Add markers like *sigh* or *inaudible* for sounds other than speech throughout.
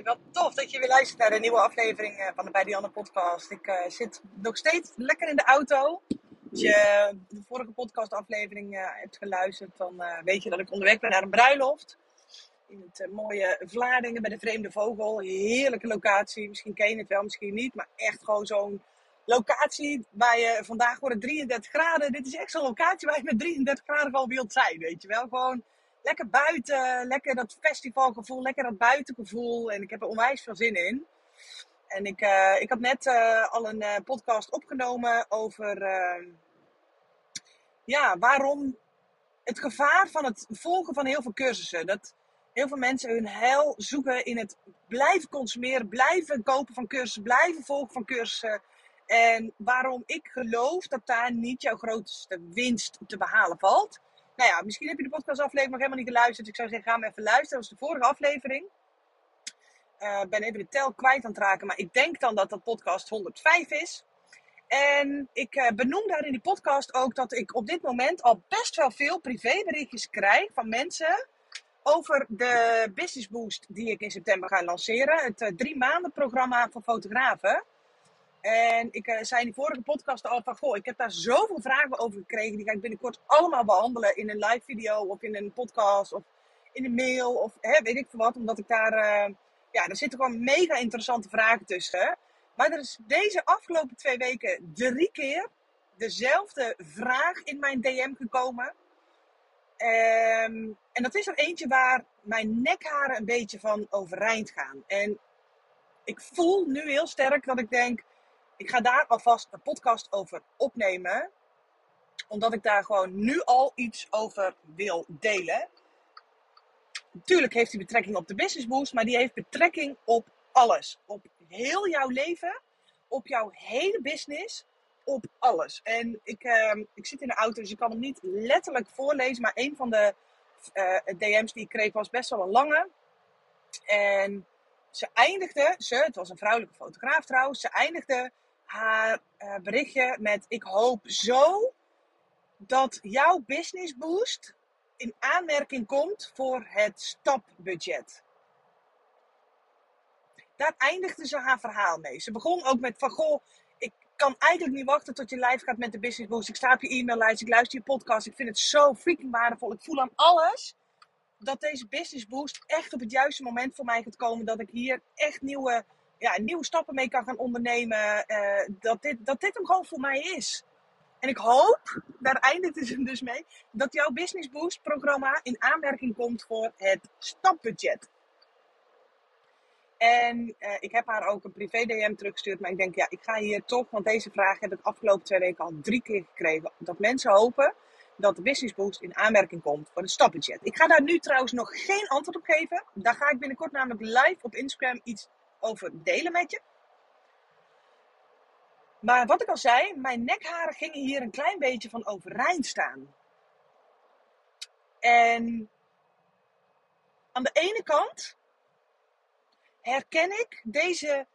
Wat tof dat je weer luistert naar een nieuwe aflevering eh, van de Bij Dianne podcast. Ik uh, zit nog steeds lekker in de auto. Als je de vorige podcastaflevering uh, hebt geluisterd, dan weet je dat ik onderweg ben naar een bruiloft. In het mooie Vlaardingen bij de Vreemde Vogel. Heerlijke locatie. Misschien ken je het wel, misschien niet. Maar echt gewoon zo'n locatie waar je vandaag wordt 33 graden. Dit is echt zo'n locatie waar je met 33 graden al wilt zijn, weet je wel. Gewoon lekker buiten, lekker dat festivalgevoel, lekker dat buitengevoel. En ik heb er onwijs veel zin in. En ik, uh, ik had net uh, al een uh, podcast opgenomen over ja, waarom het gevaar van het volgen van heel veel cursussen. Dat heel veel mensen hun heil zoeken in het blijven consumeren, blijven kopen van cursussen, blijven volgen van cursussen. En waarom ik geloof dat daar niet jouw grootste winst te behalen valt. Nou ja, misschien heb je de podcastaflevering nog helemaal niet geluisterd. Ik zou zeggen, ga hem even luisteren. Dat was de vorige aflevering. Ik uh, ben even de tel kwijt aan het raken. Maar ik denk dan dat dat podcast 105 is. En ik uh, benoem daar in die podcast ook dat ik op dit moment al best wel veel privéberichtjes krijg van mensen over de Business Boost die ik in september ga lanceren. Het uh, drie maanden programma voor fotografen. En ik uh, zei in die vorige podcast al van, goh, ik heb daar zoveel vragen over gekregen. Die ga ik binnenkort allemaal behandelen in een live video of in een podcast of in een mail of hè, weet ik veel wat. Omdat ik daar, uh, ja, er zitten gewoon mega interessante vragen tussen. Maar er is deze afgelopen twee weken drie keer dezelfde vraag in mijn DM gekomen. Um, en dat is er eentje waar mijn nekharen een beetje van overeind gaan. En ik voel nu heel sterk dat ik denk, ik ga daar alvast een podcast over opnemen. Omdat ik daar gewoon nu al iets over wil delen. Natuurlijk heeft hij betrekking op de Business Boost, maar die heeft betrekking op alles. Op heel jouw leven, op jouw hele business, op alles. En ik, uh, ik zit in de auto, dus ik kan hem niet letterlijk voorlezen. Maar een van de uh, DM's die ik kreeg was best wel een lange. En ze eindigde, ze, het was een vrouwelijke fotograaf trouwens, ze eindigde haar uh, berichtje met: Ik hoop zo dat jouw business boost in aanmerking komt voor het stapbudget. Daar eindigde ze haar verhaal mee. Ze begon ook met: van goh, ik kan eigenlijk niet wachten tot je live gaat met de business boost. Ik sta op je e-maillijst, ik luister je podcast. Ik vind het zo freaking waardevol. Ik voel aan alles dat deze business boost echt op het juiste moment voor mij gaat komen. Dat ik hier echt nieuwe ja, nieuwe stappen mee kan gaan ondernemen. Uh, dat, dit, dat dit hem gewoon voor mij is. En ik hoop, daar eindigt het dus mee, dat jouw Business Boost programma in aanmerking komt voor het stapbudget. En uh, ik heb haar ook een privé DM teruggestuurd. Maar ik denk, ja, ik ga hier toch, want deze vraag heb ik afgelopen twee weken al drie keer gekregen. Dat mensen hopen dat de Business Boost in aanmerking komt voor het stapbudget. Ik ga daar nu trouwens nog geen antwoord op geven. Daar ga ik binnenkort namelijk live op Instagram iets over delen met je. Maar wat ik al zei, mijn nekharen gingen hier een klein beetje van overeind staan. En aan de ene kant herken ik deze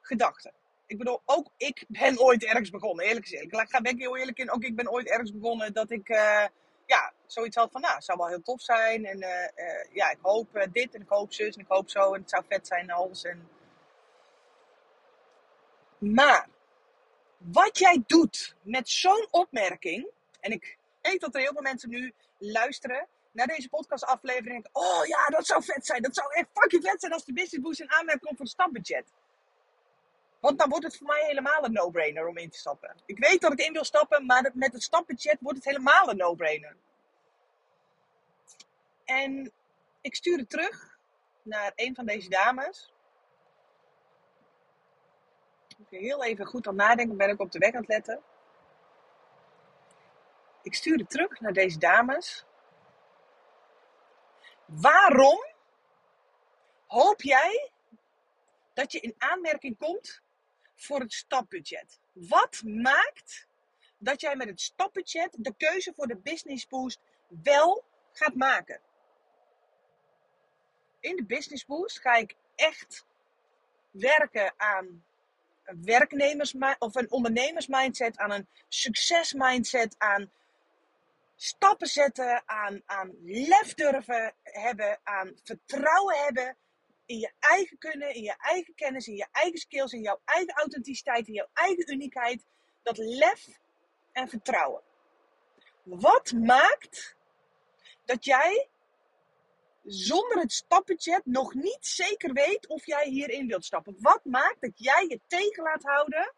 gedachte. Ik bedoel, ook ik ben ooit ergens begonnen, eerlijk gezegd. Ik ga ben heel eerlijk in, ook ik ben ooit ergens begonnen dat ik uh, ja, zoiets had van, nou, het zou wel heel tof zijn. En uh, uh, ja, ik hoop dit en ik hoop zus en ik hoop zo en het zou vet zijn en alles. En maar wat jij doet met zo'n opmerking, en ik weet dat er heel veel mensen nu luisteren naar deze podcastaflevering. Oh ja, dat zou vet zijn. Dat zou echt fucking vet zijn als de Business Boost in aanmerking komt voor het stapbudget. Want dan wordt het voor mij helemaal een no-brainer om in te stappen. Ik weet dat ik in wil stappen, maar met het stapbudget wordt het helemaal een no-brainer. En ik stuurde terug naar een van deze dames heel even goed aan nadenken, ben ik op de weg aan het letten. Ik stuurde terug naar deze dames. Waarom hoop jij dat je in aanmerking komt voor het stapbudget? Wat maakt dat jij met het stapbudget de keuze voor de business boost wel gaat maken? In de business boost ga ik echt werken aan werknemers of een ondernemersmindset, aan een succesmindset, aan stappen zetten, aan, aan lef durven hebben, aan vertrouwen hebben in je eigen kunnen, in je eigen kennis, in je eigen skills, in jouw eigen authenticiteit, in jouw eigen uniekheid. Dat lef en vertrouwen. Wat maakt dat jij zonder het stapbudget nog niet zeker weet of jij hierin wilt stappen? Wat maakt dat jij je tegen laat houden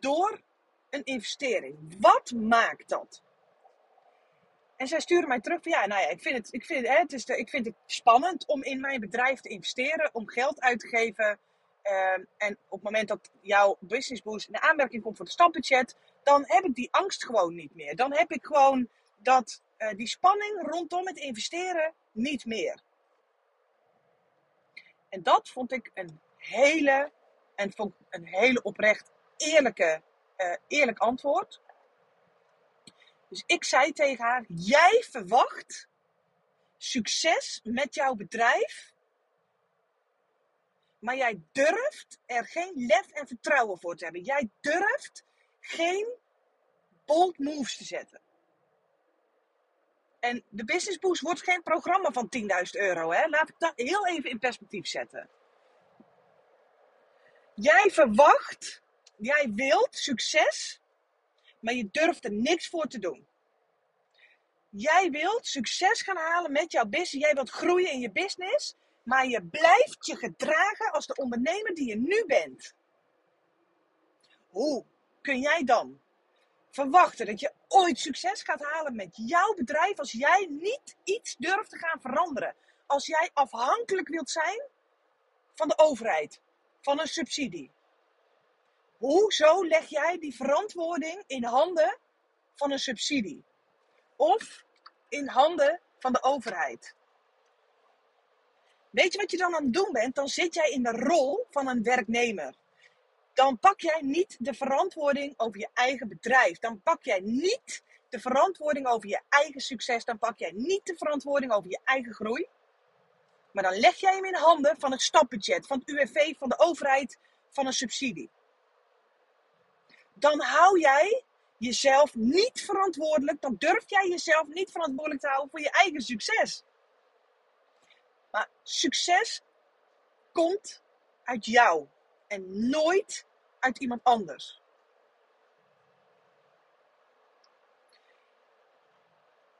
door een investering? Wat maakt dat? En zij sturen mij terug van ja, nou ja, ik vind het, ik vind, hè, het is de, ik vind het spannend om in mijn bedrijf te investeren, om geld uit te geven. Ehm, en op het moment dat jouw business boost in aanmerking komt voor het stapbudget, dan heb ik die angst gewoon niet meer. Dan heb ik gewoon dat, uh, die spanning rondom het investeren niet meer. En dat vond ik een hele, en vond een hele oprecht eerlijke, uh, eerlijk antwoord. Dus ik zei tegen haar: Jij verwacht succes met jouw bedrijf, maar jij durft er geen lef en vertrouwen voor te hebben. Jij durft geen bold moves te zetten. En de Business Boost wordt geen programma van 10.000 euro. Hè? Laat ik dat heel even in perspectief zetten. Jij verwacht, jij wilt succes, maar je durft er niks voor te doen. Jij wilt succes gaan halen met jouw business. Jij wilt groeien in je business. Maar je blijft je gedragen als de ondernemer die je nu bent. Hoe kun jij dan verwachten dat je ooit succes gaat halen met jouw bedrijf als jij niet iets durft te gaan veranderen? Als jij afhankelijk wilt zijn van de overheid, van een subsidie. Hoezo leg jij die verantwoording in handen van een subsidie? Of in handen van de overheid? Weet je wat je dan aan het doen bent? Dan zit jij in de rol van een werknemer. Dan pak jij niet de verantwoording over je eigen bedrijf. Dan pak jij niet de verantwoording over je eigen succes. Dan pak jij niet de verantwoording over je eigen groei. Maar dan leg jij hem in handen van het stapbudget, van het UWV, van de overheid, van een subsidie dan hou jij jezelf niet verantwoordelijk. Dan durf jij jezelf niet verantwoordelijk te houden voor je eigen succes. Maar succes komt uit jou en nooit uit iemand anders.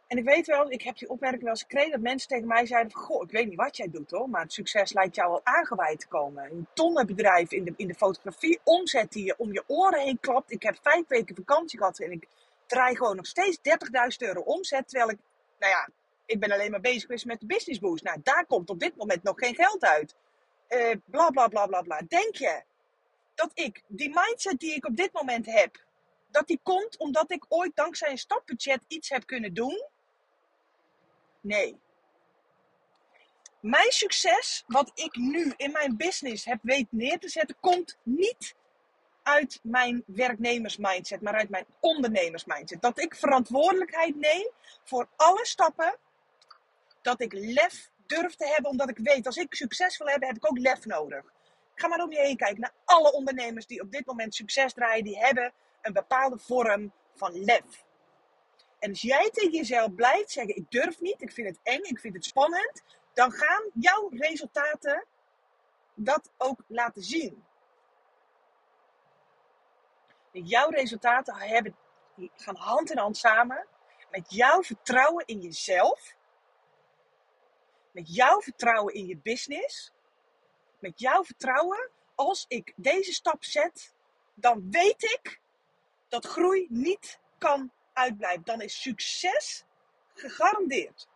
En ik weet wel, ik heb die opmerking wel eens gekregen dat mensen tegen mij zeiden van, goh, ik weet niet wat jij doet hoor, maar het succes lijkt jou al aangeweid te komen. Een tonnenbedrijf in de, in de fotografie, omzet die je om je oren heen klapt. Ik heb vijf weken vakantie gehad en ik draai gewoon nog steeds 30.000 euro omzet, terwijl ik, nou ja, ik ben alleen maar bezig geweest met de business boost. Nou, daar komt op dit moment nog geen geld uit. Uh, bla bla bla bla bla. Denk je dat ik die mindset die ik op dit moment heb, dat die komt omdat ik ooit dankzij een stapbudget iets heb kunnen doen Nee. Mijn succes, wat ik nu in mijn business heb weten neer te zetten, komt niet uit mijn werknemersmindset, maar uit mijn ondernemersmindset. Dat ik verantwoordelijkheid neem voor alle stappen. Dat ik lef durf te hebben, omdat ik weet, als ik succes wil hebben, heb ik ook lef nodig. Ga maar om je heen kijken naar alle ondernemers die op dit moment succes draaien. Die hebben een bepaalde vorm van lef. En als jij tegen jezelf blijft zeggen: Ik durf niet, ik vind het eng, ik vind het spannend, dan gaan jouw resultaten dat ook laten zien. Jouw resultaten hebben, gaan hand in hand samen met jouw vertrouwen in jezelf, met jouw vertrouwen in je business, met jouw vertrouwen. Als ik deze stap zet, dan weet ik dat groei niet kan uitblijft, dan is succes gegarandeerd.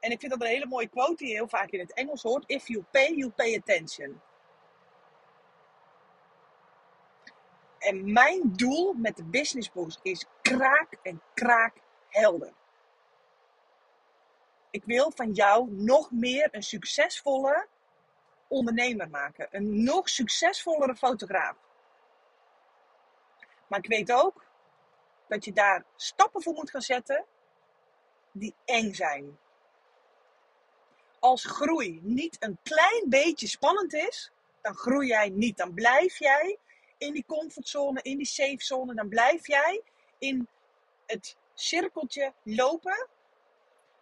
En ik vind dat een hele mooie quote die je heel vaak in het Engels hoort. If you pay, you pay attention. En mijn doel met de Business Boost is kraak en kraak helder. Ik wil van jou nog meer een succesvolle ondernemer maken. Een nog succesvollere fotograaf. Maar ik weet ook dat je daar stappen voor moet gaan zetten die eng zijn. Als groei niet een klein beetje spannend is, dan groei jij niet. Dan blijf jij in die comfortzone, in die safe zone. Dan blijf jij in het cirkeltje lopen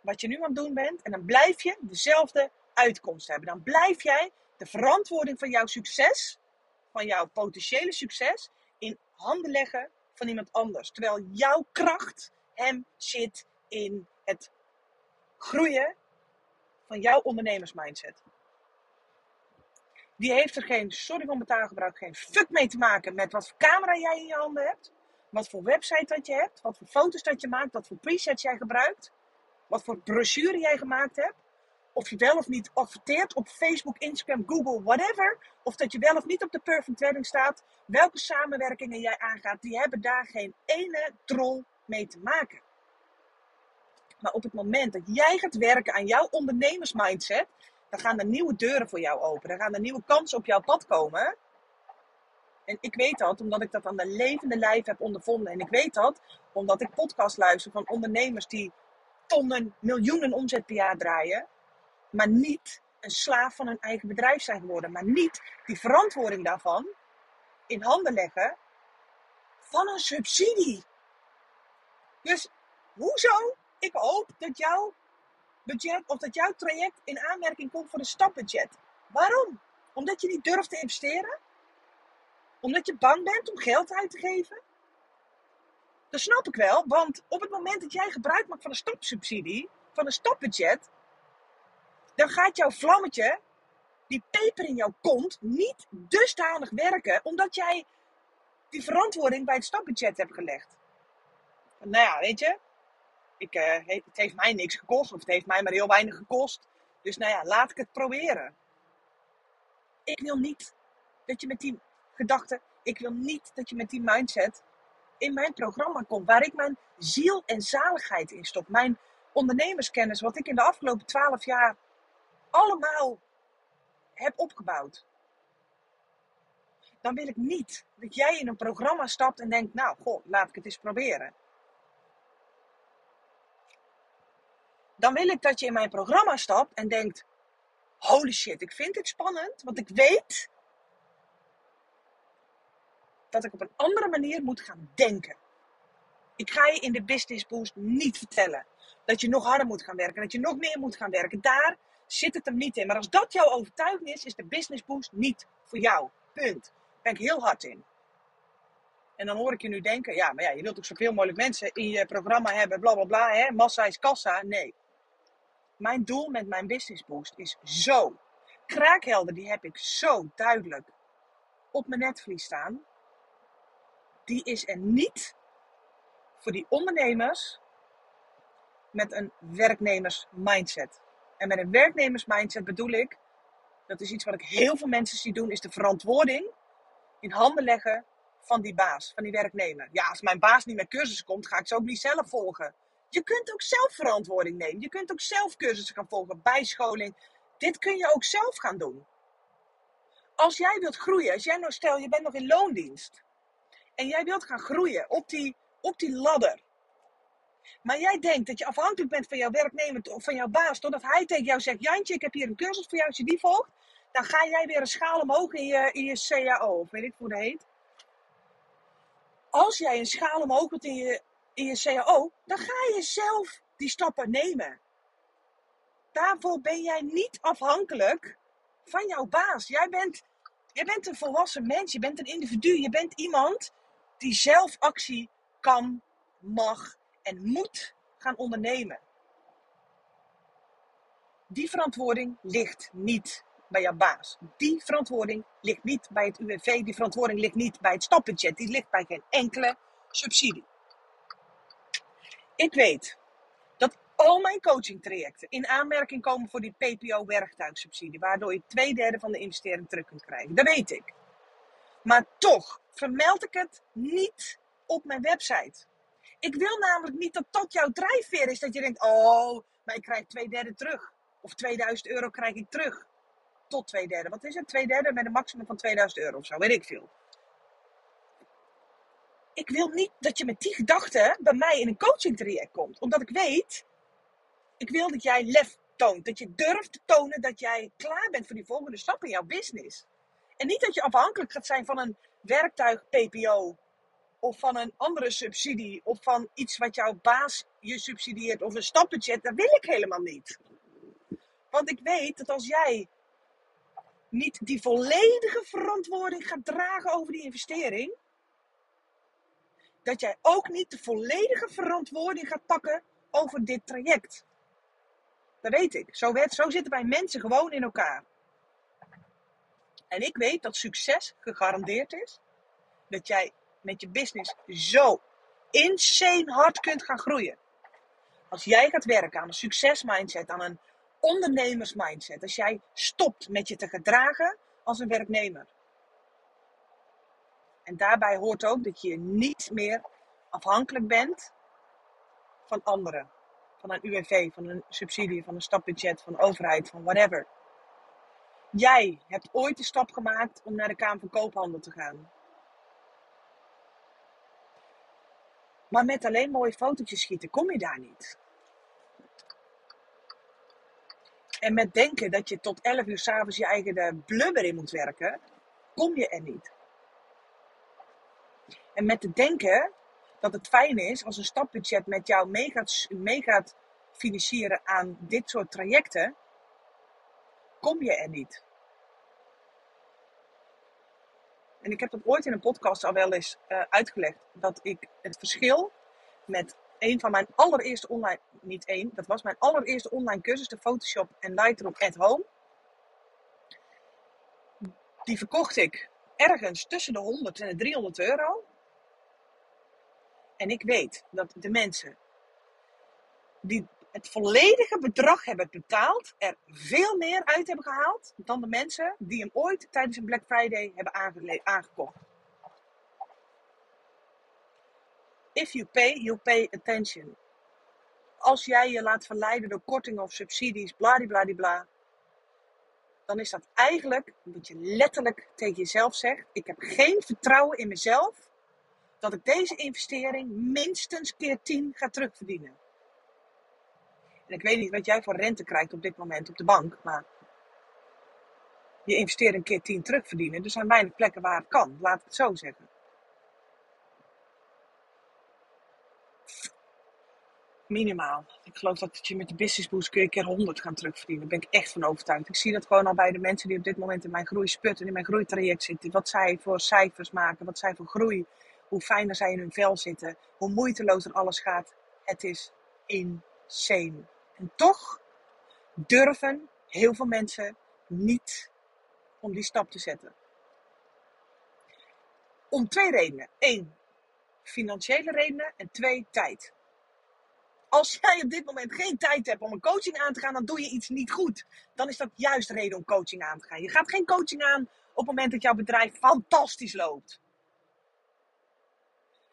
wat je nu aan het doen bent. En dan blijf je dezelfde uitkomst hebben. Dan blijf jij de verantwoording van jouw succes, van jouw potentiële succes, in handen leggen van iemand anders. Terwijl jouw kracht hem zit in het groeien van jouw ondernemersmindset. Die heeft er geen, sorry voor mijn taalgebruik, geen fuck mee te maken met wat voor camera jij in je handen hebt. Wat voor website dat je hebt. Wat voor foto's dat je maakt. Wat voor presets jij gebruikt. Wat voor brochure jij gemaakt hebt. Of je wel of niet adverteert op Facebook, Instagram, Google, whatever. Of dat je wel of niet op de Perfect Wedding staat. Welke samenwerkingen jij aangaat, die hebben daar geen ene drol mee te maken. Maar op het moment dat jij gaat werken aan jouw ondernemersmindset, dan gaan er nieuwe deuren voor jou open. Dan gaan er nieuwe kansen op jouw pad komen. En ik weet dat omdat ik dat aan de levende lijf heb ondervonden. En ik weet dat omdat ik podcast luister van ondernemers die tonnen, miljoenen omzet per jaar draaien. Maar niet een slaaf van hun eigen bedrijf zijn geworden. Maar niet die verantwoording daarvan in handen leggen van een subsidie. Dus hoezo? Ik hoop dat jouw budget of dat jouw traject in aanmerking komt voor een stapbudget. Waarom? Omdat je niet durft te investeren? Omdat je bang bent om geld uit te geven? Dat snap ik wel, want op het moment dat jij gebruik maakt van een stapsubsidie, van een stapbudget, dan gaat jouw vlammetje, die peper in jouw kont, niet dusdanig werken, omdat jij die verantwoording bij het stapbudget hebt gelegd. Nou ja, weet je, ik, uh, het heeft mij niks gekost, of het heeft mij maar heel weinig gekost. Dus nou ja, laat ik het proberen. Ik wil niet dat je met die gedachte, ik wil niet dat je met die mindset in mijn programma komt, waar ik mijn ziel en zaligheid in stop. Mijn ondernemerskennis, wat ik in de afgelopen twaalf jaar allemaal heb opgebouwd. Dan wil ik niet dat jij in een programma stapt en denkt, nou, goh, laat ik het eens proberen. Dan wil ik dat je in mijn programma stapt en denkt, holy shit, ik vind dit spannend, want ik weet dat ik op een andere manier moet gaan denken. Ik ga je in de Business Boost niet vertellen dat je nog harder moet gaan werken, dat je nog meer moet gaan werken. Daar zit het hem niet in. Maar als dat jouw overtuiging is, is de Business Boost niet voor jou. Punt. Daar ben ik heel hard in. En dan hoor ik je nu denken, ja, maar ja, je wilt ook zoveel mogelijk mensen in je programma hebben, bla bla bla, hè? massa is kassa. Nee. Mijn doel met mijn Business Boost is zo kraakhelder, die heb ik zo duidelijk op mijn netvlies staan die is er niet voor die ondernemers met een werknemers-mindset. En met een werknemers-mindset bedoel ik, dat is iets wat ik heel veel mensen zie doen, is de verantwoording in handen leggen van die baas, van die werknemer. Ja, als mijn baas niet met cursussen komt, ga ik ze ook niet zelf volgen. Je kunt ook zelf verantwoording nemen. Je kunt ook zelf cursussen gaan volgen, bijscholing. Dit kun je ook zelf gaan doen. Als jij wilt groeien, als jij nou stel je bent nog in loondienst en jij wilt gaan groeien op die, op die ladder. Maar jij denkt dat je afhankelijk bent van jouw werknemer of van jouw baas, totdat hij tegen jou zegt: Jantje, ik heb hier een cursus voor jou, als je die volgt, dan ga jij weer een schaal omhoog in je, in je CAO, of weet ik hoe dat heet. Als jij een schaal omhoog wilt in je, in je CAO, dan ga je zelf die stappen nemen. Daarvoor ben jij niet afhankelijk van jouw baas. Jij bent, jij bent een volwassen mens, je bent een individu, je bent iemand die zelf actie kan, mag en moet gaan ondernemen. Die verantwoording ligt niet bij jouw baas. Die verantwoording ligt niet bij het UWV. Die verantwoording ligt niet bij het stapbudget. Die ligt bij geen enkele subsidie. Ik weet dat al mijn coachingtrajecten in aanmerking komen voor die PPO-werktuigsubsidie, waardoor je twee derde van de investering terug kunt krijgen. Dat weet ik. Maar toch vermeld ik het niet op mijn website. Ik wil namelijk niet dat dat jouw drijfveer is. Dat je denkt, oh, maar ik krijg twee derde terug. Of 2000 euro krijg ik terug. Tot twee derde. Wat is het? Twee derde met een maximum van 2000 euro of zo. Weet ik veel. Ik wil niet dat je met die gedachten bij mij in een coaching traject komt. Omdat ik weet, ik wil dat jij lef toont. Dat je durft te tonen dat jij klaar bent voor die volgende stap in jouw business. En niet dat je afhankelijk gaat zijn van een werktuig PPO of van een andere subsidie of van iets wat jouw baas je subsidieert of een stapbudget, dat wil ik helemaal niet. Want ik weet dat als jij niet die volledige verantwoording gaat dragen over die investering, dat jij ook niet de volledige verantwoording gaat pakken over dit traject. Dat weet ik. Zo, werd, zo zitten wij mensen gewoon in elkaar. En ik weet dat succes gegarandeerd is. Dat jij met je business zo insane hard kunt gaan groeien. Als jij gaat werken aan een succesmindset, aan een ondernemersmindset. Als jij stopt met je te gedragen als een werknemer. En daarbij hoort ook dat je niet meer afhankelijk bent van anderen. Van een UWV, van een subsidie, van een stapbudget, van de overheid, van whatever. Jij hebt ooit de stap gemaakt om naar de Kamer van Koophandel te gaan. Maar met alleen mooie fotootjes schieten kom je daar niet. En met denken dat je tot 11 uur s'avonds je eigen blubber in moet werken, kom je er niet. En met te denken dat het fijn is als een stapbudget met jou mee gaat, financieren aan dit soort trajecten, kom je er niet. En ik heb dat ooit in een podcast al wel eens uh, uitgelegd. Dat ik het verschil met een van mijn allereerste online, niet één, dat was mijn allereerste online cursus, de Photoshop en Lightroom at Home. Die verkocht ik ergens tussen de 100 en de 300 euro. En ik weet dat de mensen die het volledige bedrag hebben betaald, er veel meer uit hebben gehaald dan de mensen die hem ooit tijdens een Black Friday hebben aangekocht. If you pay, you pay attention. Als jij je laat verleiden door kortingen of subsidies, bladibladibla, dan is dat eigenlijk dat je letterlijk tegen jezelf zegt: Ik heb geen vertrouwen in mezelf dat ik deze investering minstens keer 10 ga terugverdienen. En ik weet niet wat jij voor rente krijgt op dit moment op de bank, maar je investeert een keer 10 terugverdienen. Er zijn weinig plekken waar het kan, laat ik het zo zeggen. Minimaal. Ik geloof dat je met de business boost kun je keer 100 gaan terugverdienen. Daar ben ik echt van overtuigd. Ik zie dat gewoon al bij de mensen die op dit moment in mijn groei sputten, in mijn groeitraject zitten. Wat zij voor cijfers maken, wat zij voor groei, hoe fijner zij in hun vel zitten, hoe moeitelozer alles gaat. Het is insane. En toch durven heel veel mensen niet om die stap te zetten. Om twee redenen. Eén, financiële redenen. En twee, tijd. Als jij op dit moment geen tijd hebt om een coaching aan te gaan, dan doe je iets niet goed. Dan is dat juist reden om coaching aan te gaan. Je gaat geen coaching aan op het moment dat jouw bedrijf fantastisch loopt.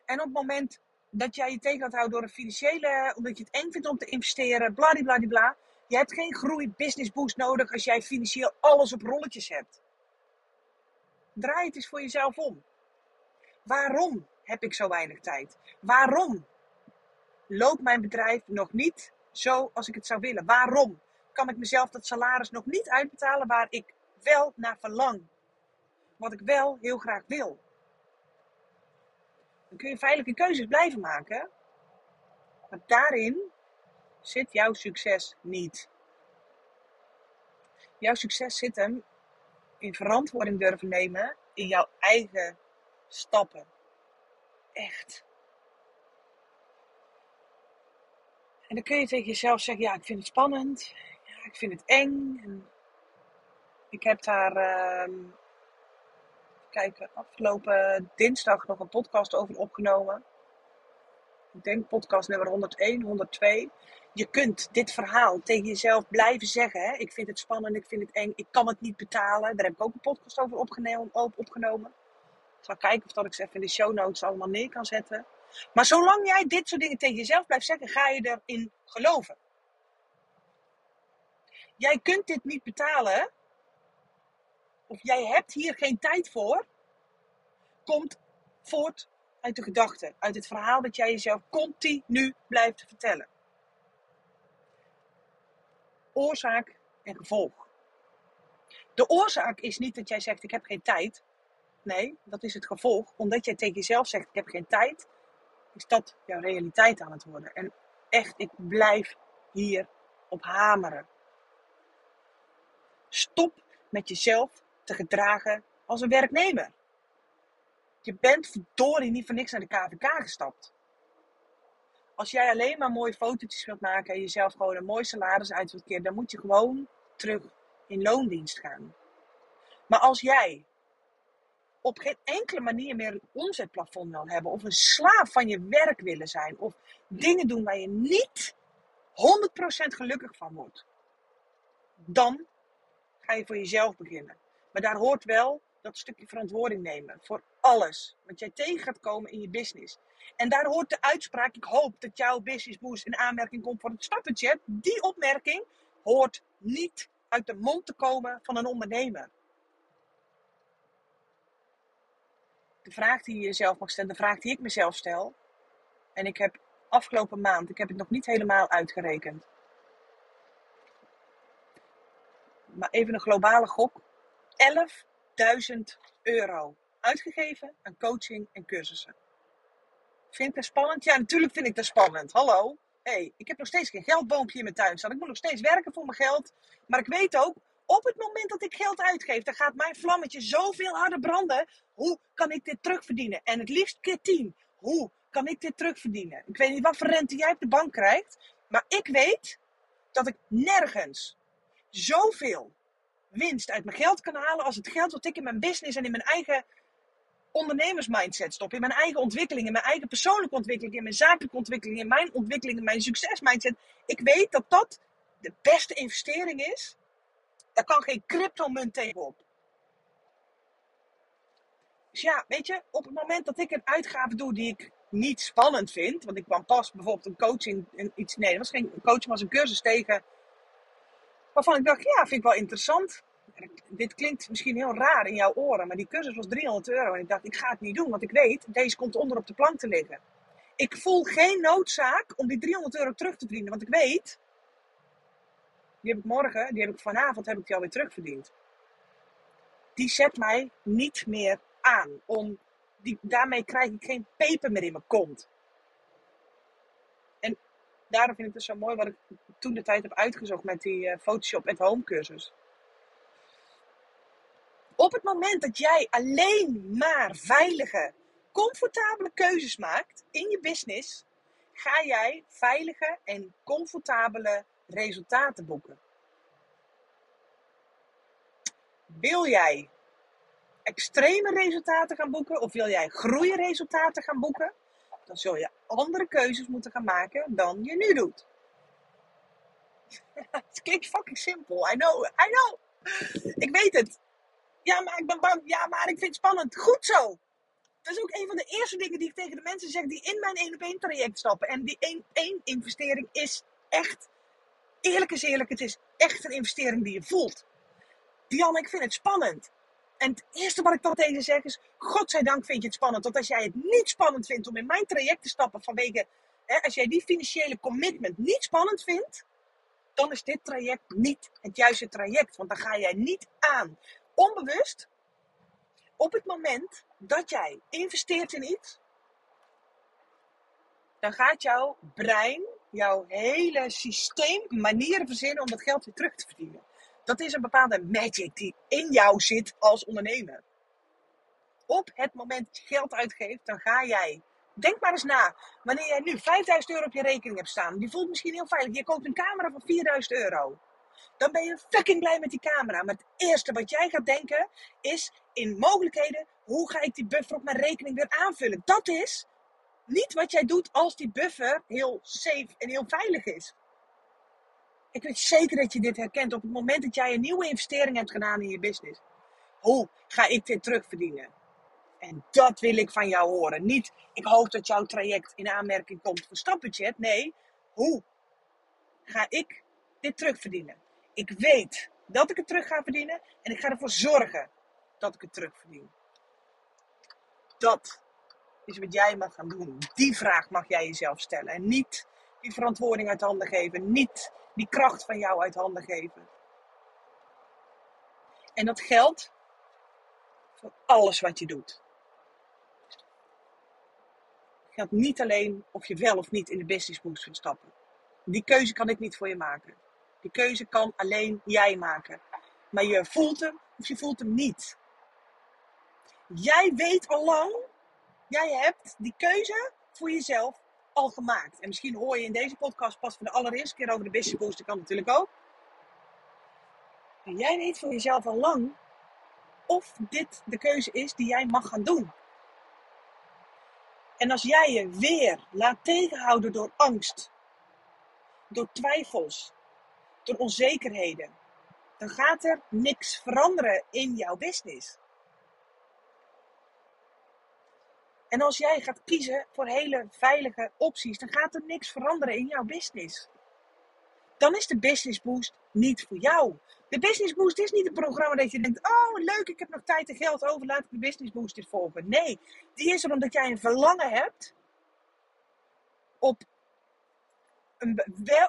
En op het moment dat jij je tegen gaat houden door een financiële, omdat je het eng vindt om te investeren, bladibladibla. Je hebt geen groei business boost nodig als jij financieel alles op rolletjes hebt. Draai het eens voor jezelf om. Waarom heb ik zo weinig tijd? Waarom loopt mijn bedrijf nog niet zo als ik het zou willen? Waarom kan ik mezelf dat salaris nog niet uitbetalen waar ik wel naar verlang? Wat ik wel heel graag wil. Dan kun je veilige keuzes blijven maken. Maar daarin zit jouw succes niet. Jouw succes zit hem in verantwoording durven nemen in jouw eigen stappen. Echt. En dan kun je tegen jezelf zeggen: Ja, ik vind het spannend. Ja, ik vind het eng. En ik heb daar uh, kijken, afgelopen dinsdag nog een podcast over opgenomen. Ik denk podcast nummer 101, 102. Je kunt dit verhaal tegen jezelf blijven zeggen. Hè? Ik vind het spannend, ik vind het eng, ik kan het niet betalen. Daar heb ik ook een podcast over opgenomen. Ik zal kijken of dat ik ze even in de show notes allemaal neer kan zetten. Maar zolang jij dit soort dingen tegen jezelf blijft zeggen, ga je erin geloven. Jij kunt dit niet betalen of jij hebt hier geen tijd voor, komt voort uit de gedachte, uit het verhaal dat jij jezelf continu blijft vertellen. Oorzaak en gevolg. De oorzaak is niet dat jij zegt: Ik heb geen tijd. Nee, dat is het gevolg. Omdat jij tegen jezelf zegt: Ik heb geen tijd, is dat jouw realiteit aan het worden. En echt, ik blijf hier op hameren. Stop met jezelf te gedragen als een werknemer. Je bent verdorie niet voor niks naar de KVK gestapt. Als jij alleen maar mooie fotootjes wilt maken en jezelf gewoon een mooi salaris uit wilt keren, dan moet je gewoon terug in loondienst gaan. Maar als jij op geen enkele manier meer een omzetplafond wil hebben, of een slaaf van je werk willen zijn, of dingen doen waar je niet 100% gelukkig van wordt, dan ga je voor jezelf beginnen. Maar daar hoort wel dat stukje verantwoording nemen voor alles wat jij tegen gaat komen in je business. En daar hoort de uitspraak: ik hoop dat jouw business boost in aanmerking komt voor het stapbudget. Die opmerking hoort niet uit de mond te komen van een ondernemer. De vraag die je jezelf mag stellen, de vraag die ik mezelf stel. En ik heb afgelopen maand, ik heb het nog niet helemaal uitgerekend. Maar even een globale gok. 11.000 euro uitgegeven aan coaching en cursussen. Vind ik dat spannend? Ja, natuurlijk vind ik dat spannend. Hallo. hey, ik heb nog steeds geen geldboompje in mijn tuin staan. Ik moet nog steeds werken voor mijn geld. Maar ik weet ook, op het moment dat ik geld uitgeef, dan gaat mijn vlammetje zoveel harder branden. Hoe kan ik dit terugverdienen? En het liefst keer 10. Hoe kan ik dit terugverdienen? Ik weet niet wat voor rente jij op de bank krijgt. Maar ik weet dat ik nergens zoveel winst uit mijn geld kan halen als het geld wat ik in mijn business en in mijn eigen ondernemersmindset stop. In mijn eigen ontwikkeling, in mijn eigen persoonlijke ontwikkeling, in mijn zakelijke ontwikkeling, in mijn ontwikkeling, in mijn succesmindset. Ik weet dat dat de beste investering is. Daar kan geen cryptomunt tegenop. Dus ja, weet je, op het moment dat ik een uitgave doe die ik niet spannend vind, want ik kwam pas bijvoorbeeld een coaching, iets, nee, dat was geen coaching, was een cursus tegen, waarvan ik dacht, ja, vind ik wel interessant dit klinkt misschien heel raar in jouw oren, maar die cursus was 300 euro. En ik dacht, ik ga het niet doen, want ik weet, deze komt onder op de plank te liggen. Ik voel geen noodzaak om die 300 euro terug te verdienen, want ik weet, die heb ik morgen, die heb ik vanavond, heb ik die alweer terugverdiend. Die zet mij niet meer aan. Om die, daarmee krijg ik geen peper meer in mijn kont. Daarom vind ik het zo mooi wat ik toen de tijd heb uitgezocht met die uh, Photoshop at Home cursus. Op het moment dat jij alleen maar veilige, comfortabele keuzes maakt in je business, ga jij veilige en comfortabele resultaten boeken. Wil jij extreme resultaten gaan boeken of wil jij groeiresultaten gaan boeken, dan zul je andere keuzes moeten gaan maken dan je nu doet. *laughs* Het klinkt fucking simpel. I know, I know. Ik weet het. Ja, maar ik ben bang. Ja, maar ik vind het spannend. Goed zo. Dat is ook een van de eerste dingen die ik tegen de mensen zeg die in mijn 1 op 1 traject stappen. En die 1 1 investering is echt, eerlijk is eerlijk, het is echt een investering die je voelt. Dianne, ik vind het spannend. En het eerste wat ik dan tegen zeg is, godzijdank vind je het spannend. Want als jij het niet spannend vindt om in mijn traject te stappen vanwege, hè, als jij die financiële commitment niet spannend vindt, dan is dit traject niet het juiste traject. Want dan ga jij niet aan onbewust, op het moment dat jij investeert in iets, dan gaat jouw brein, jouw hele systeem manieren verzinnen om dat geld weer terug te verdienen. Dat is een bepaalde magic die in jou zit als ondernemer. Op het moment dat je geld uitgeeft, dan ga jij. Denk maar eens na. Wanneer jij nu 5000 euro op je rekening hebt staan, die voelt misschien heel veilig. Je koopt een camera van 4000 euro dan ben je fucking blij met die camera. Maar het eerste wat jij gaat denken is in mogelijkheden, hoe ga ik die buffer op mijn rekening weer aanvullen? Dat is niet wat jij doet als die buffer heel safe en heel veilig is. Ik weet zeker dat je dit herkent op het moment dat jij een nieuwe investering hebt gedaan in je business. Hoe ga ik dit terugverdienen? En dat wil ik van jou horen. Niet, ik hoop dat jouw traject in aanmerking komt voor stapbudget. Nee, hoe ga ik dit terugverdienen? Ik weet dat ik het terug ga verdienen en ik ga ervoor zorgen dat ik het terugverdien. Dat is wat jij mag gaan doen. Die vraag mag jij jezelf stellen. En niet die verantwoording uit handen geven. Niet die kracht van jou uit handen geven. En dat geldt Voor alles wat je doet. Het geldt niet alleen of je wel of niet in de business wilt stappen. Die keuze kan ik niet voor je maken. Die keuze kan alleen jij maken. Maar je voelt hem of je voelt hem niet. Jij weet al lang, jij hebt die keuze voor jezelf al gemaakt. En misschien hoor je in deze podcast pas voor de allereerste keer over de business boost. Dat kan natuurlijk ook. Maar jij weet voor jezelf al lang of dit de keuze is die jij mag gaan doen. En als jij je weer laat tegenhouden door angst, door twijfels, door onzekerheden, dan gaat er niks veranderen in jouw business. En als jij gaat kiezen voor hele veilige opties, dan gaat er niks veranderen in jouw business. Dan is de Business Boost niet voor jou. De Business Boost is niet een programma dat je denkt: Oh, leuk, ik heb nog tijd en geld over, laat ik de Business Boost dit volgen. Nee, die is er omdat jij een verlangen hebt op een,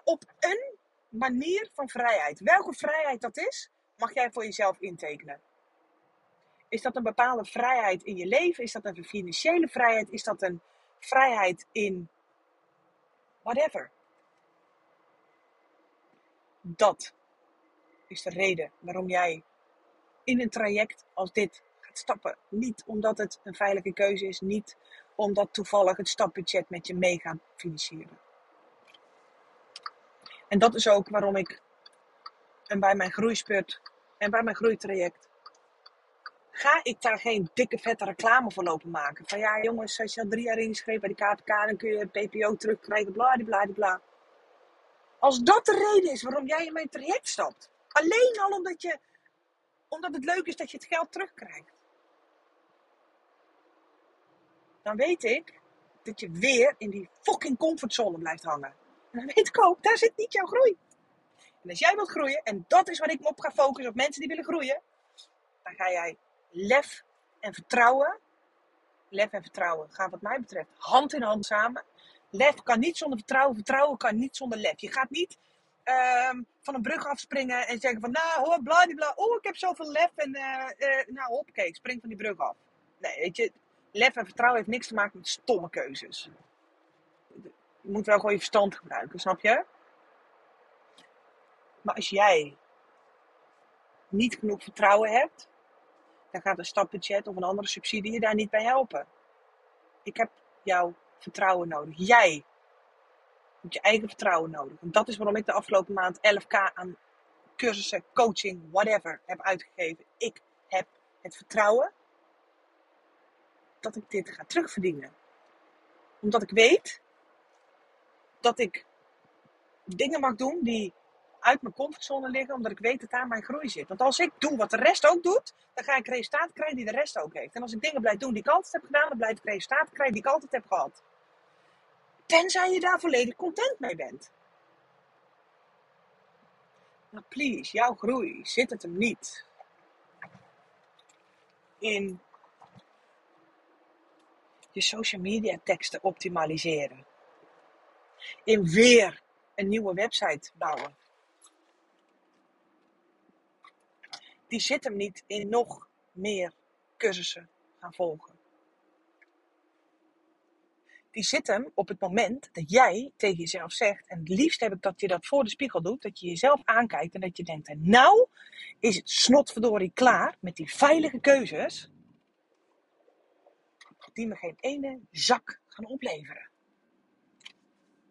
op een manier van vrijheid. Welke vrijheid dat is, mag jij voor jezelf intekenen. Is dat een bepaalde vrijheid in je leven? Is dat een financiële vrijheid? Is dat een vrijheid in whatever? Dat is de reden waarom jij in een traject als dit gaat stappen. Niet omdat het een veilige keuze is, niet omdat toevallig het stapbudget met je mee gaat financieren. En dat is ook waarom ik en bij mijn groeispurt en bij mijn groeitraject ga ik daar geen dikke vette reclame voor lopen maken. Van ja jongens, als je al drie jaar ingeschreven bij de KPK, dan kun je PPO terugkrijgen, bla bla bla. Als dat de reden is waarom jij in mijn traject stapt, alleen al omdat, je, omdat het leuk is dat je het geld terugkrijgt, dan weet ik dat je weer in die fucking comfortzone blijft hangen. En dan weet ik ook, daar zit niet jouw groei. En als jij wilt groeien, en dat is wat ik me op ga focussen op mensen die willen groeien, dan ga jij lef en vertrouwen. Lef en vertrouwen gaan wat mij betreft hand in hand samen. Lef kan niet zonder vertrouwen, vertrouwen kan niet zonder lef. Je gaat niet ehm, van een brug afspringen en zeggen van nou hoor, bladibla, oh ik heb zoveel lef en uh, nou hoppakee, ik spring van die brug af. Nee, weet je, lef en vertrouwen heeft niks te maken met stomme keuzes. Je moet wel gewoon je verstand gebruiken, snap je? Maar als jij niet genoeg vertrouwen hebt, dan gaat een stapbudget of een andere subsidie je daar niet bij helpen. Ik heb jouw vertrouwen nodig. Jij hebt je eigen vertrouwen nodig. En dat is waarom ik de afgelopen maand 11k aan cursussen, coaching, whatever heb uitgegeven. Ik heb het vertrouwen dat ik dit ga terugverdienen. Omdat ik weet dat ik dingen mag doen die uit mijn comfortzone liggen, omdat ik weet dat daar mijn groei zit. Want als ik doe wat de rest ook doet, dan ga ik resultaat krijgen die de rest ook heeft. En als ik dingen blijf doen die ik altijd heb gedaan, dan blijf ik resultaat krijgen die ik altijd heb gehad. Tenzij je daar volledig content mee bent. Maar please, jouw groei zit het hem niet in je social media teksten optimaliseren. In weer een nieuwe website bouwen. Die zit hem niet in nog meer cursussen gaan volgen. Die zit hem op het moment dat jij tegen jezelf zegt, en het liefst heb ik dat je dat voor de spiegel doet, dat je jezelf aankijkt en dat je denkt, nou is het snotverdorie klaar met die veilige keuzes die me geen ene zak gaan opleveren.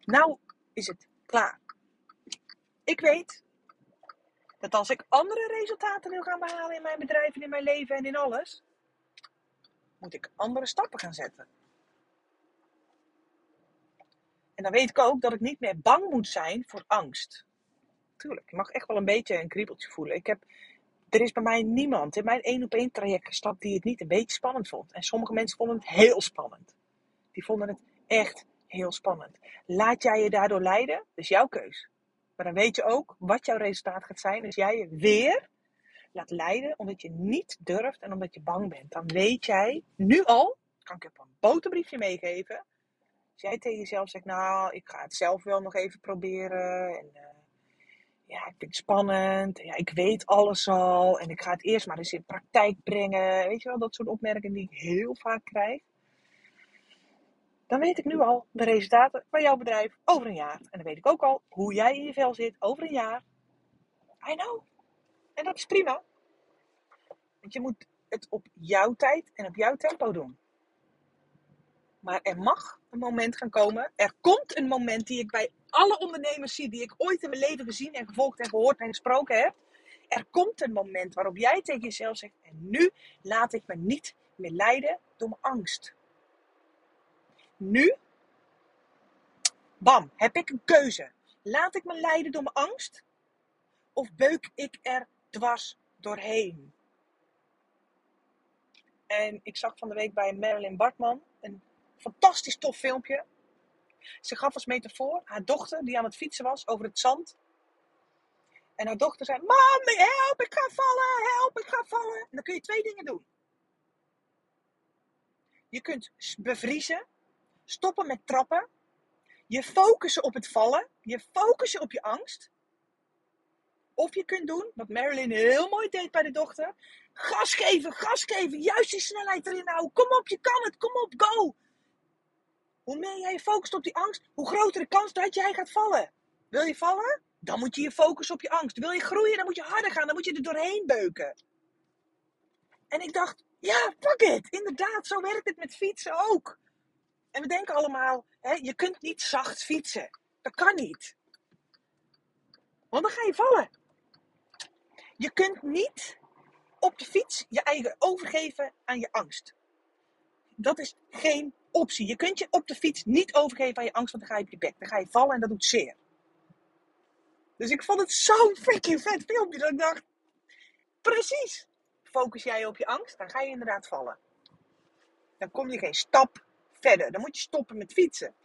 Nou is het klaar. Ik weet dat als ik andere resultaten wil gaan behalen in mijn bedrijf en in mijn leven en in alles, moet ik andere stappen gaan zetten. En dan weet ik ook dat ik niet meer bang moet zijn voor angst. Tuurlijk, je mag echt wel een beetje een kriebeltje voelen. Ik heb, er is bij mij niemand in mijn één op één traject gestapt die het niet een beetje spannend vond. En sommige mensen vonden het heel spannend. Die vonden het echt heel spannend. Laat jij je daardoor leiden? Dat is jouw keus. Maar dan weet je ook wat jouw resultaat gaat zijn als jij je weer laat leiden omdat je niet durft en omdat je bang bent. Dan weet jij nu al, kan ik je op een boterbriefje meegeven. Als jij tegen jezelf zegt, nou, ik ga het zelf wel nog even proberen. En, uh, ja, ik vind het spannend. Ja, ik weet alles al. En ik ga het eerst maar eens in praktijk brengen. Weet je wel, dat soort opmerkingen die ik heel vaak krijg. Dan weet ik nu al de resultaten van jouw bedrijf over een jaar. En dan weet ik ook al hoe jij in je vel zit over een jaar. I know. En dat is prima. Want je moet het op jouw tijd en op jouw tempo doen. Maar er mag een moment gaan komen. Er komt een moment die ik bij alle ondernemers zie, die ik ooit in mijn leven gezien en gevolgd en gehoord en gesproken heb. Er komt een moment waarop jij tegen jezelf zegt: En nu laat ik me niet meer leiden door mijn angst. Nu, bam, heb ik een keuze. Laat ik me leiden door mijn angst? Of beuk ik er dwars doorheen? En ik zag van de week bij Marilyn Bartman een fantastisch tof filmpje. Ze gaf als metafoor haar dochter die aan het fietsen was over het zand. En haar dochter zei: Mam, help, ik ga vallen, help, ik ga vallen. En dan kun je twee dingen doen. Je kunt bevriezen, stoppen met trappen, je focussen op het vallen, je focussen op je angst. Of je kunt doen, wat Marilyn heel mooi deed bij de dochter. Gas geven, gas geven, juist die snelheid erin houden. Kom op, je kan het, kom op, go. Hoe meer jij je focust op die angst, hoe groter de kans dat jij gaat vallen. Wil je vallen? Dan moet je je focussen op je angst. Wil je groeien, dan moet je harder gaan, dan moet je er doorheen beuken. En ik dacht, ja, fuck it. Inderdaad, zo werkt het met fietsen ook. En we denken allemaal, hè, je kunt niet zacht fietsen. Dat kan niet. Want dan ga je vallen. Je kunt niet op de fiets je eigen overgeven aan je angst. Dat is geen optie. Je kunt je op de fiets niet overgeven aan je angst, want dan ga je op je bek. Dan ga je vallen en dat doet zeer. Dus ik vond het zo'n freaking vet filmpje dat ik dacht, precies. Focus jij op je angst, dan ga je inderdaad vallen. Dan kom je geen stap verder. Dan moet je stoppen met fietsen.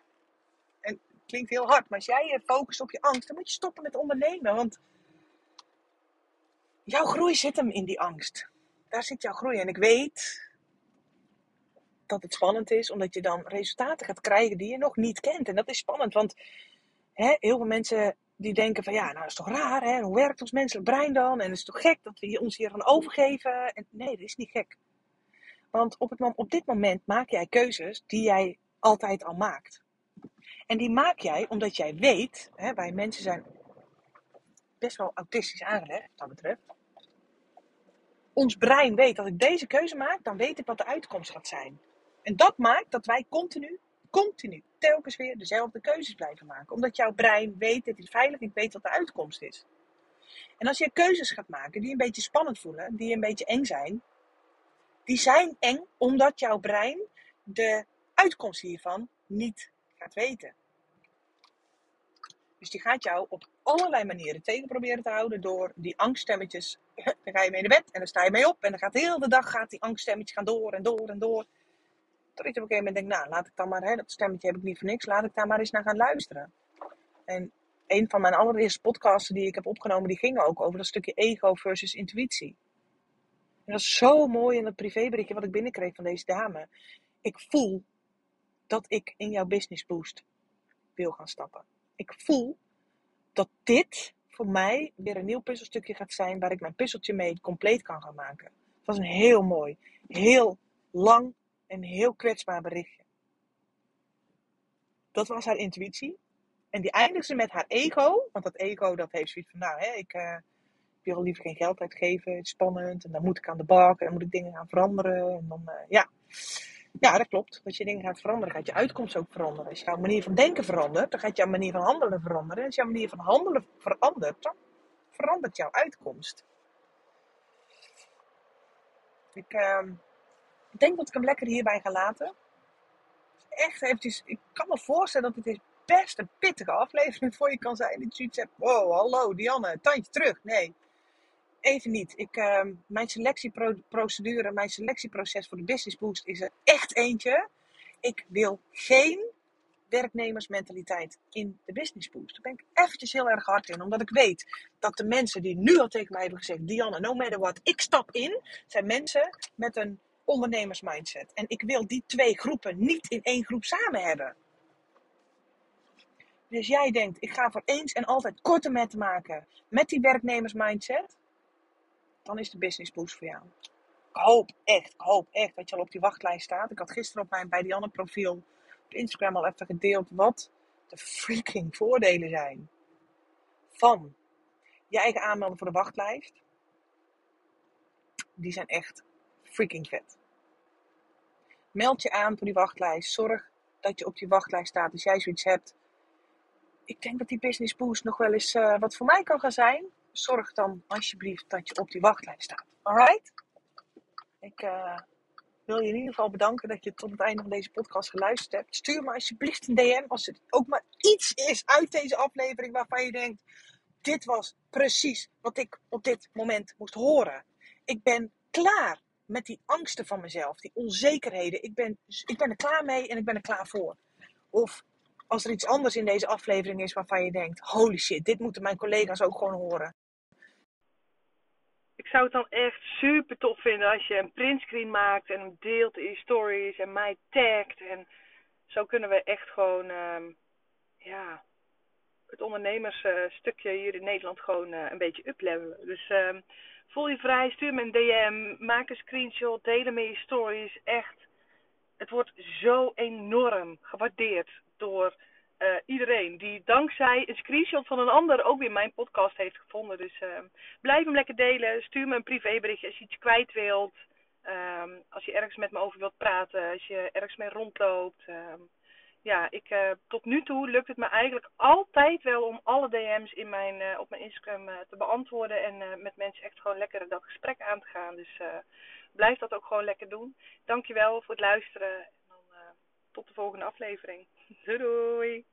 En het klinkt heel hard, maar als jij je focust op je angst, dan moet je stoppen met ondernemen. Want jouw groei zit hem in die angst. Daar zit jouw groei. En ik weet dat het spannend is, omdat je dan resultaten gaat krijgen die je nog niet kent. En dat is spannend, want hè, heel veel mensen die denken van ja, nou is toch raar, hè? hoe werkt ons menselijk brein dan? En het is toch gek dat we ons hier gaan overgeven? En nee, dat is niet gek. Want op, het, op dit moment maak jij keuzes die jij altijd al maakt. En die maak jij omdat jij weet, hè, wij mensen zijn best wel autistisch aangelegd, wat dat betreft. Ons brein weet dat ik deze keuze maak, dan weet ik wat de uitkomst gaat zijn. En dat maakt dat wij continu, continu, telkens weer dezelfde keuzes blijven maken. Omdat jouw brein weet, dit is veilig, ik weet wat de uitkomst is. En als je keuzes gaat maken die een beetje spannend voelen, die een beetje eng zijn, die zijn eng omdat jouw brein de uitkomst hiervan niet gaat weten. Dus die gaat jou op allerlei manieren tegen proberen te houden door die angststemmetjes. *laughs* Dan ga je mee naar bed en dan sta je mee op en dan gaat de hele dag gaat die angststemmetjes gaan door en door en door. Tot ik op een gegeven moment denk, nou laat ik dan maar, dat stemmetje heb ik niet voor niks, laat ik daar maar eens naar gaan luisteren. En een van mijn allereerste podcasts die ik heb opgenomen, die ging ook over dat stukje ego versus intuïtie. Dat is zo mooi in het privéberichtje wat ik binnenkreeg van deze dame. Ik voel dat ik in jouw business boost wil gaan stappen. Ik voel dat dit voor mij weer een nieuw puzzelstukje gaat zijn waar ik mijn puzzeltje mee compleet kan gaan maken. Het was een heel mooi, heel lang en heel kwetsbaar berichtje. Dat was haar intuïtie. En die eindigde met haar ego. Want dat ego dat heeft zoiets van, nou, hè, ik, uh, wil liever geen geld uitgeven. Het is spannend. En dan moet ik aan de bak. En dan moet ik dingen gaan veranderen. En dan, uh, ja. Ja, dat klopt. Als je dingen gaat veranderen, gaat je uitkomst ook veranderen. Als jouw manier van denken verandert, dan gaat jouw manier van handelen veranderen. En als jouw manier van handelen verandert, dan verandert jouw uitkomst. Ik uh, denk dat ik hem lekker hierbij ga laten. Echt eventjes, ik kan me voorstellen dat het is best een pittige aflevering voor je kan zijn. Dat je iets hebt, wow, hallo Dianne, tandje terug. Nee, even niet. Ik, uh, mijn selectieprocedure, mijn selectieproces voor de Business Boost is er echt eentje. Ik wil geen werknemersmentaliteit in de Business Boost. Daar ben ik eventjes heel erg hard in. Omdat ik weet dat de mensen die nu al tegen mij hebben gezegd... Dianne, no matter what, ik stap in... zijn mensen met een ondernemersmindset. En ik wil die twee groepen niet in één groep samen hebben. Dus jij denkt, ik ga voor eens en altijd korte metten maken met die werknemersmindset, dan is de business boost voor jou. Ik hoop echt, ik hoop echt dat je al op die wachtlijst staat. Ik had gisteren op mijn bij Dianne profiel op Instagram al even gedeeld wat de freaking voordelen zijn van je eigen aanmelden voor de wachtlijst. Die zijn echt freaking vet. Meld je aan voor die wachtlijst. Zorg dat je op die wachtlijst staat als jij zoiets hebt. Ik denk dat die business boost nog wel eens uh, wat voor mij kan gaan zijn. Zorg dan alsjeblieft dat je op die wachtlijst staat. Alright? Ik uh, wil je in ieder geval bedanken dat je tot het einde van deze podcast geluisterd hebt. Stuur me alsjeblieft een DM als er ook maar iets is uit deze aflevering waarvan je denkt: dit was precies wat ik op dit moment moest horen. Ik ben klaar met die angsten van mezelf, die onzekerheden. Ik ben, ik ben er klaar mee en ik ben er klaar voor. Of als er iets anders in deze aflevering is waarvan je denkt: holy shit, dit moeten mijn collega's ook gewoon horen. Ik zou het dan echt super tof vinden als je een printscreen maakt en hem deelt in stories en mij tagt. En zo kunnen we echt gewoon, uh, ja, het ondernemersstukje hier in Nederland gewoon uh, een beetje uplevelen. Dus uh, voel je vrij, stuur me een DM, maak een screenshot, deel hem in je stories. Echt, het wordt zo enorm gewaardeerd door uh, iedereen die dankzij een screenshot van een ander ook weer mijn podcast heeft gevonden. Dus uh, blijf hem lekker delen. Stuur me een privéberichtje als je iets kwijt wilt. Um, als je ergens met me over wilt praten. Als je ergens mee rondloopt. Um, ja, ik, uh, tot nu toe lukt het me eigenlijk altijd wel om alle DM's in mijn, op mijn Instagram te beantwoorden. En met mensen echt gewoon lekker dat gesprek aan te gaan. Dus blijf dat ook gewoon lekker doen. Dankjewel voor het luisteren. En dan tot de volgende aflevering. Doei doei!